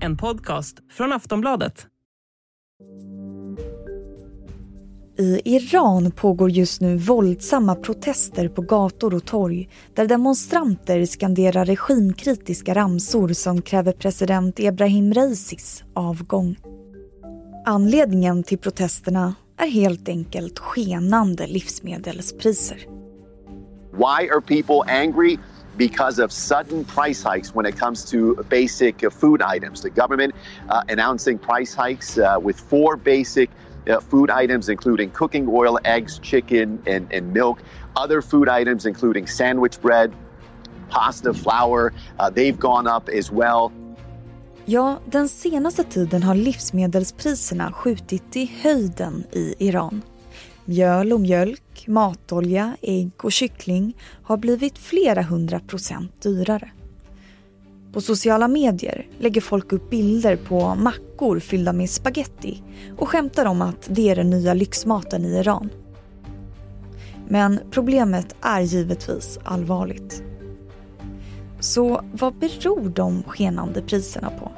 En podcast från Aftonbladet. I Iran pågår just nu våldsamma protester på gator och torg där demonstranter skanderar regimkritiska ramsor som kräver president Ebrahim Raisis avgång. Anledningen till protesterna är helt enkelt skenande livsmedelspriser. Why are people angry? Because of sudden price hikes when it comes to basic food items. The government uh, announcing price hikes uh, with four basic uh, food items, including cooking oil, eggs, chicken, and, and milk. Other food items, including sandwich bread, pasta, flour, uh, they've gone up as well. Ja, den senaste tiden har livsmedelspriserna skjutit i höjden i Iran. Mjöl och mjölk, matolja, ägg och kyckling har blivit flera hundra procent dyrare. På sociala medier lägger folk upp bilder på mackor fyllda med spaghetti och skämtar om att det är den nya lyxmaten i Iran. Men problemet är givetvis allvarligt. Så vad beror de skenande priserna på?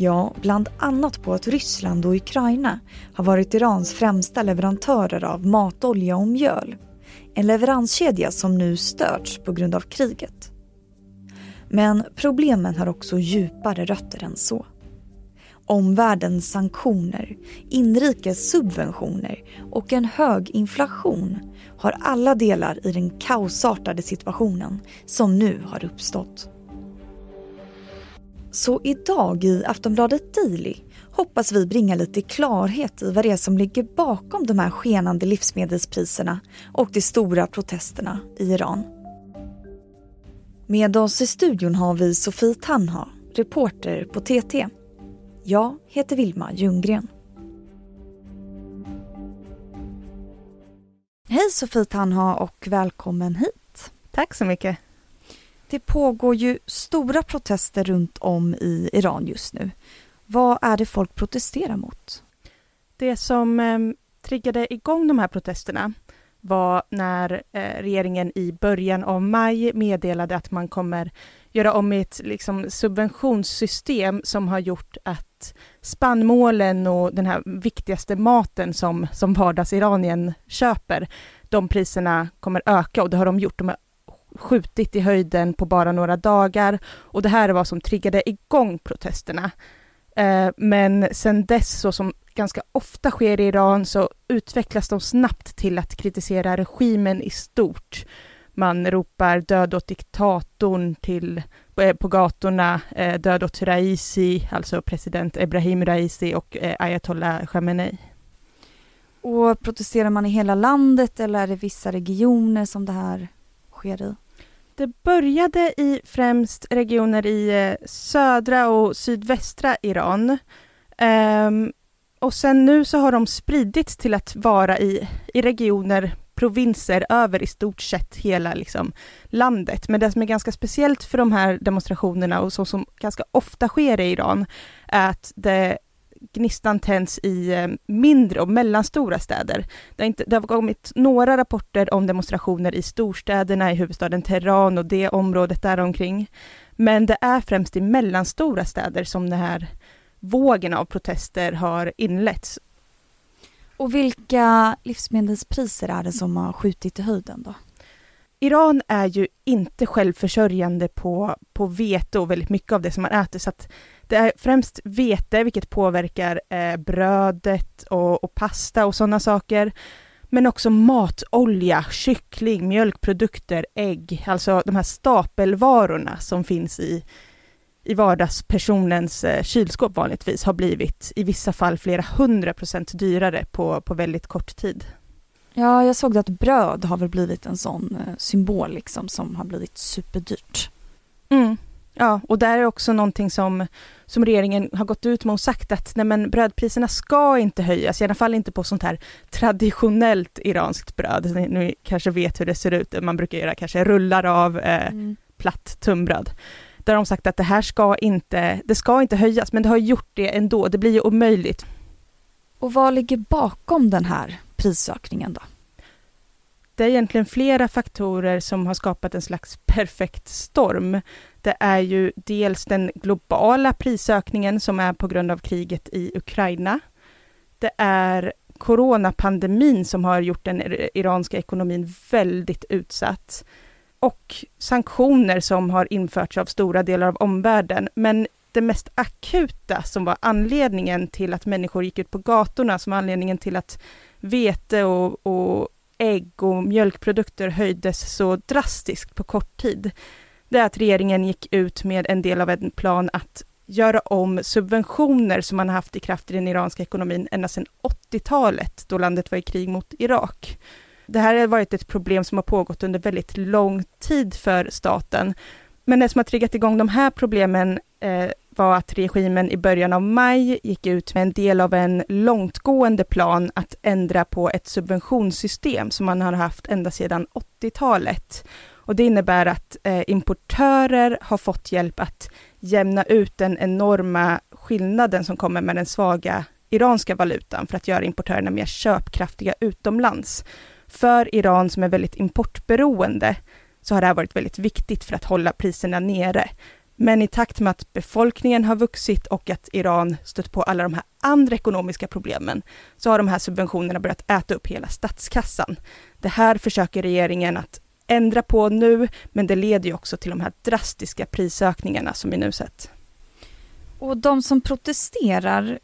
Ja, bland annat på att Ryssland och Ukraina har varit Irans främsta leverantörer av matolja och mjöl. En leveranskedja som nu störts på grund av kriget. Men problemen har också djupare rötter än så. Omvärldens sanktioner, inrikes subventioner och en hög inflation har alla delar i den kaosartade situationen som nu har uppstått. Så idag i Aftonbladet Daily hoppas vi bringa lite klarhet i vad det är som ligger bakom de här skenande livsmedelspriserna och de stora protesterna i Iran. Med oss i studion har vi Sofie Tanha, reporter på TT. Jag heter Vilma Ljunggren. Hej Sofie Tanha och välkommen hit. Tack så mycket. Det pågår ju stora protester runt om i Iran just nu. Vad är det folk protesterar mot? Det som eh, triggade igång de här protesterna var när eh, regeringen i början av maj meddelade att man kommer göra om ett liksom, subventionssystem som har gjort att spannmålen och den här viktigaste maten som, som vardags-Iranien köper, de priserna kommer öka och det har de gjort. De har skjutit i höjden på bara några dagar och det här var vad som triggade igång protesterna. Eh, men sen dess, så som ganska ofta sker i Iran, så utvecklas de snabbt till att kritisera regimen i stort. Man ropar död åt diktatorn till, eh, på gatorna, eh, död åt Raisi, alltså president Ebrahim Raisi och ayatollah Khamenei. Och protesterar man i hela landet eller är det vissa regioner som det här sker i? Det började i främst regioner i eh, södra och sydvästra Iran. Um, och sen nu så har de spridits till att vara i, i regioner, provinser över i stort sett hela liksom, landet. Men det som är ganska speciellt för de här demonstrationerna och så som ganska ofta sker i Iran är att det gnistan tänds i eh, mindre och mellanstora städer. Det har, inte, det har kommit några rapporter om demonstrationer i storstäderna, i huvudstaden Teheran och det området däromkring. Men det är främst i mellanstora städer som den här vågen av protester har inletts. Och vilka livsmedelspriser är det som har skjutit i höjden då? Iran är ju inte självförsörjande på, på vete och väldigt mycket av det som man äter, så att det är främst vete, vilket påverkar eh, brödet och, och pasta och sådana saker. Men också matolja, kyckling, mjölkprodukter, ägg, alltså de här stapelvarorna som finns i, i vardagspersonens eh, kylskåp vanligtvis har blivit i vissa fall flera hundra procent dyrare på, på väldigt kort tid. Ja, jag såg att bröd har väl blivit en sån eh, symbol liksom som har blivit superdyrt. Mm. Ja, och där är också någonting som, som regeringen har gått ut med och sagt att nej men brödpriserna ska inte höjas, i alla fall inte på sånt här traditionellt iranskt bröd. Ni, kanske vet hur det ser ut, man brukar göra kanske rullar av eh, mm. platt tunnbröd. Där har de sagt att det här ska inte, det ska inte höjas, men det har gjort det ändå, det blir ju omöjligt. Och vad ligger bakom den här prisökningen då? Det är egentligen flera faktorer som har skapat en slags perfekt storm. Det är ju dels den globala prisökningen som är på grund av kriget i Ukraina. Det är coronapandemin som har gjort den iranska ekonomin väldigt utsatt. Och sanktioner som har införts av stora delar av omvärlden. Men det mest akuta som var anledningen till att människor gick ut på gatorna, som var anledningen till att vete och, och ägg och mjölkprodukter höjdes så drastiskt på kort tid, det är att regeringen gick ut med en del av en plan att göra om subventioner som man har haft i kraft i den iranska ekonomin ända sedan 80-talet, då landet var i krig mot Irak. Det här har varit ett problem som har pågått under väldigt lång tid för staten. Men det som har triggat igång de här problemen eh, var att regimen i början av maj gick ut med en del av en långtgående plan att ändra på ett subventionssystem som man har haft ända sedan 80-talet. Och det innebär att eh, importörer har fått hjälp att jämna ut den enorma skillnaden som kommer med den svaga iranska valutan för att göra importörerna mer köpkraftiga utomlands. För Iran som är väldigt importberoende så har det här varit väldigt viktigt för att hålla priserna nere. Men i takt med att befolkningen har vuxit och att Iran stött på alla de här andra ekonomiska problemen, så har de här subventionerna börjat äta upp hela statskassan. Det här försöker regeringen att ändra på nu, men det leder ju också till de här drastiska prisökningarna som vi nu sett. Och de som protesterar,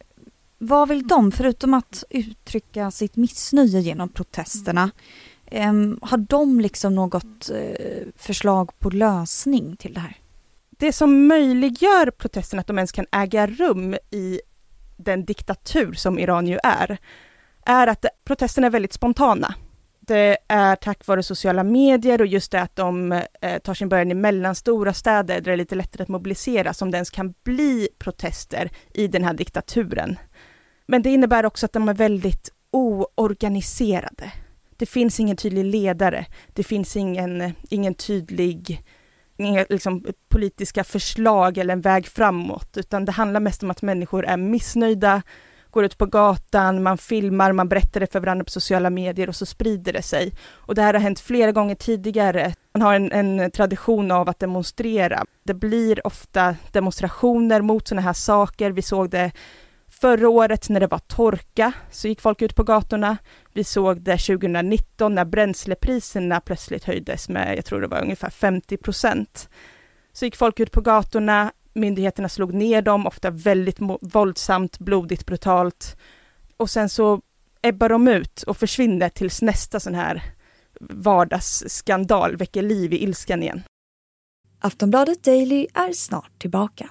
vad vill de, förutom att uttrycka sitt missnöje genom protesterna, eh, har de liksom något eh, förslag på lösning till det här? Det som möjliggör protesterna, att de ens kan äga rum i den diktatur som Iran ju är, är att protesterna är väldigt spontana det är tack vare sociala medier och just det att de eh, tar sin början i mellanstora städer där det är lite lättare att mobilisera som det ens kan bli protester i den här diktaturen. Men det innebär också att de är väldigt oorganiserade. Det finns ingen tydlig ledare. Det finns ingen, ingen tydlig liksom, politiska förslag eller en väg framåt, utan det handlar mest om att människor är missnöjda, går ut på gatan, man filmar, man berättar det för varandra på sociala medier och så sprider det sig. Och det här har hänt flera gånger tidigare. Man har en, en tradition av att demonstrera. Det blir ofta demonstrationer mot sådana här saker. Vi såg det Förra året när det var torka så gick folk ut på gatorna. Vi såg det 2019 när bränslepriserna plötsligt höjdes med, jag tror det var ungefär 50 procent. Så gick folk ut på gatorna, myndigheterna slog ner dem, ofta väldigt våldsamt, blodigt, brutalt. Och sen så ebbar de ut och försvinner tills nästa sån här vardagsskandal väcker liv i ilskan igen. Aftonbladet Daily är snart tillbaka.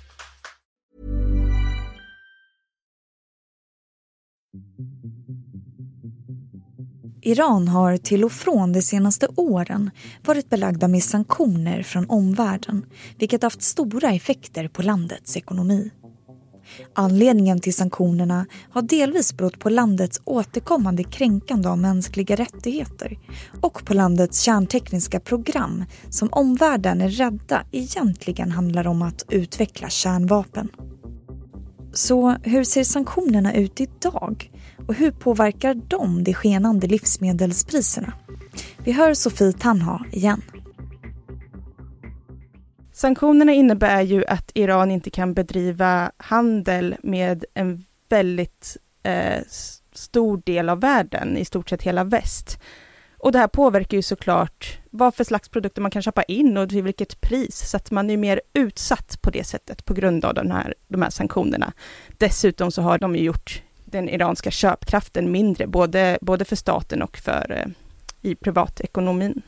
Iran har till och från de senaste åren varit belagda med sanktioner från omvärlden vilket haft stora effekter på landets ekonomi. Anledningen till sanktionerna har delvis berott på landets återkommande kränkande av mänskliga rättigheter och på landets kärntekniska program som omvärlden är rädda egentligen handlar om att utveckla kärnvapen. Så hur ser sanktionerna ut idag? Och hur påverkar de de skenande livsmedelspriserna? Vi hör Sofie Tanha igen. Sanktionerna innebär ju att Iran inte kan bedriva handel med en väldigt eh, stor del av världen, i stort sett hela väst. Och det här påverkar ju såklart vad för slags produkter man kan köpa in och till vilket pris, så att man är mer utsatt på det sättet på grund av den här, de här sanktionerna. Dessutom så har de ju gjort den iranska köpkraften mindre, både, både för staten och för eh, i privatekonomin.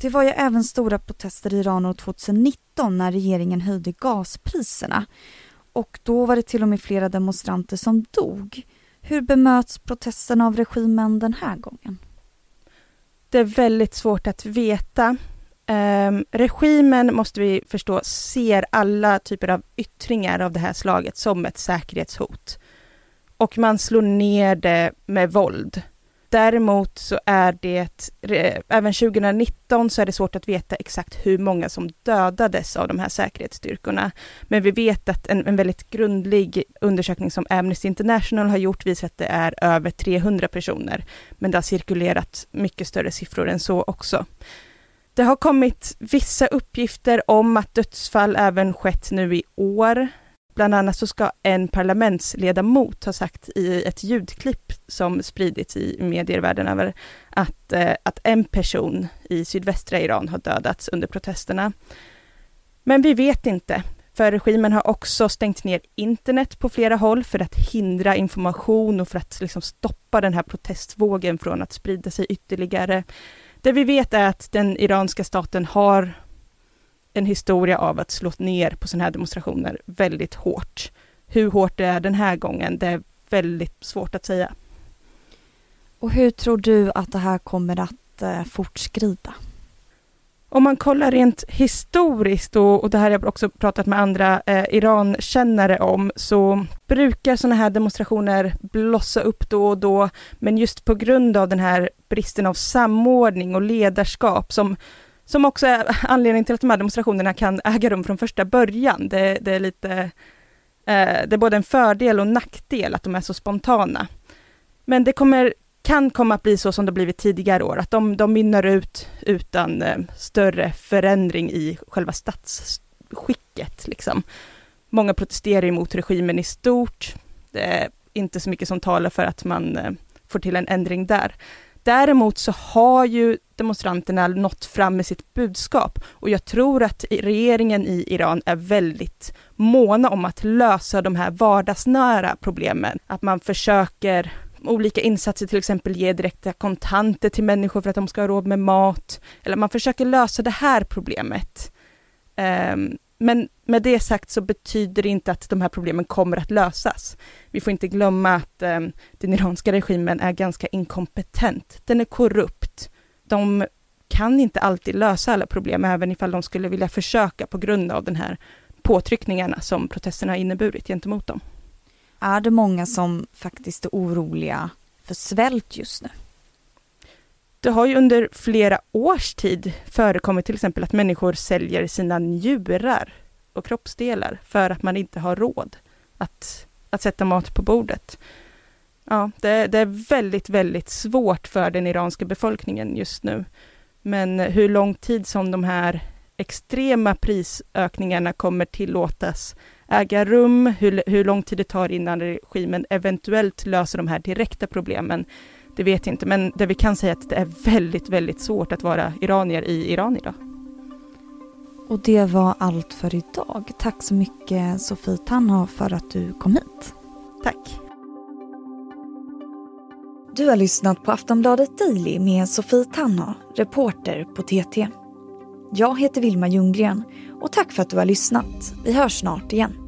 Det var ju även stora protester i Iran år 2019 när regeringen höjde gaspriserna. Och då var det till och med flera demonstranter som dog. Hur bemöts protesterna av regimen den här gången? Det är väldigt svårt att veta. Um, regimen, måste vi förstå, ser alla typer av yttringar av det här slaget som ett säkerhetshot. Och man slår ner det med våld. Däremot så är det, även 2019 så är det svårt att veta exakt hur många som dödades av de här säkerhetsstyrkorna. Men vi vet att en, en väldigt grundlig undersökning som Amnesty International har gjort visar att det är över 300 personer. Men det har cirkulerat mycket större siffror än så också. Det har kommit vissa uppgifter om att dödsfall även skett nu i år. Bland annat så ska en parlamentsledamot ha sagt i ett ljudklipp som spridits i medier världen över att, eh, att en person i sydvästra Iran har dödats under protesterna. Men vi vet inte, för regimen har också stängt ner internet på flera håll för att hindra information och för att liksom stoppa den här protestvågen från att sprida sig ytterligare. Det vi vet är att den iranska staten har en historia av att slå ner på sådana här demonstrationer väldigt hårt. Hur hårt det är den här gången, det är väldigt svårt att säga. Och hur tror du att det här kommer att eh, fortskrida? Om man kollar rent historiskt, och, och det här har jag också pratat med andra eh, Irankännare om, så brukar sådana här demonstrationer blossa upp då och då, men just på grund av den här bristen av samordning och ledarskap som som också är anledningen till att de här demonstrationerna kan äga rum från första början. Det, det är lite, eh, det är både en fördel och nackdel att de är så spontana. Men det kommer, kan komma att bli så som det blivit tidigare år, att de, de mynnar ut utan eh, större förändring i själva statsskicket. Liksom. Många protesterar emot regimen i stort. Det är inte så mycket som talar för att man eh, får till en ändring där. Däremot så har ju demonstranterna nått fram med sitt budskap och jag tror att regeringen i Iran är väldigt måna om att lösa de här vardagsnära problemen. Att man försöker olika insatser, till exempel ge direkta kontanter till människor för att de ska ha råd med mat. Eller man försöker lösa det här problemet. Um, men med det sagt så betyder det inte att de här problemen kommer att lösas. Vi får inte glömma att eh, den iranska regimen är ganska inkompetent. Den är korrupt. De kan inte alltid lösa alla problem, även ifall de skulle vilja försöka på grund av den här påtryckningarna som protesterna har inneburit gentemot dem. Är det många som faktiskt är oroliga för svält just nu? Det har ju under flera års tid förekommit till exempel att människor säljer sina njurar och kroppsdelar för att man inte har råd att, att sätta mat på bordet. Ja, det, det, är väldigt, väldigt svårt för den iranska befolkningen just nu. Men hur lång tid som de här extrema prisökningarna kommer tillåtas äga rum, hur, hur lång tid det tar innan regimen eventuellt löser de här direkta problemen, det vet jag inte, men det vi kan säga är att det är väldigt, väldigt svårt att vara iranier i Iran idag. Och det var allt för idag. Tack så mycket Sofie Tanha för att du kom hit. Tack. Du har lyssnat på Aftonbladet Daily med Sofie Tanha, reporter på TT. Jag heter Vilma Ljunggren och tack för att du har lyssnat. Vi hörs snart igen.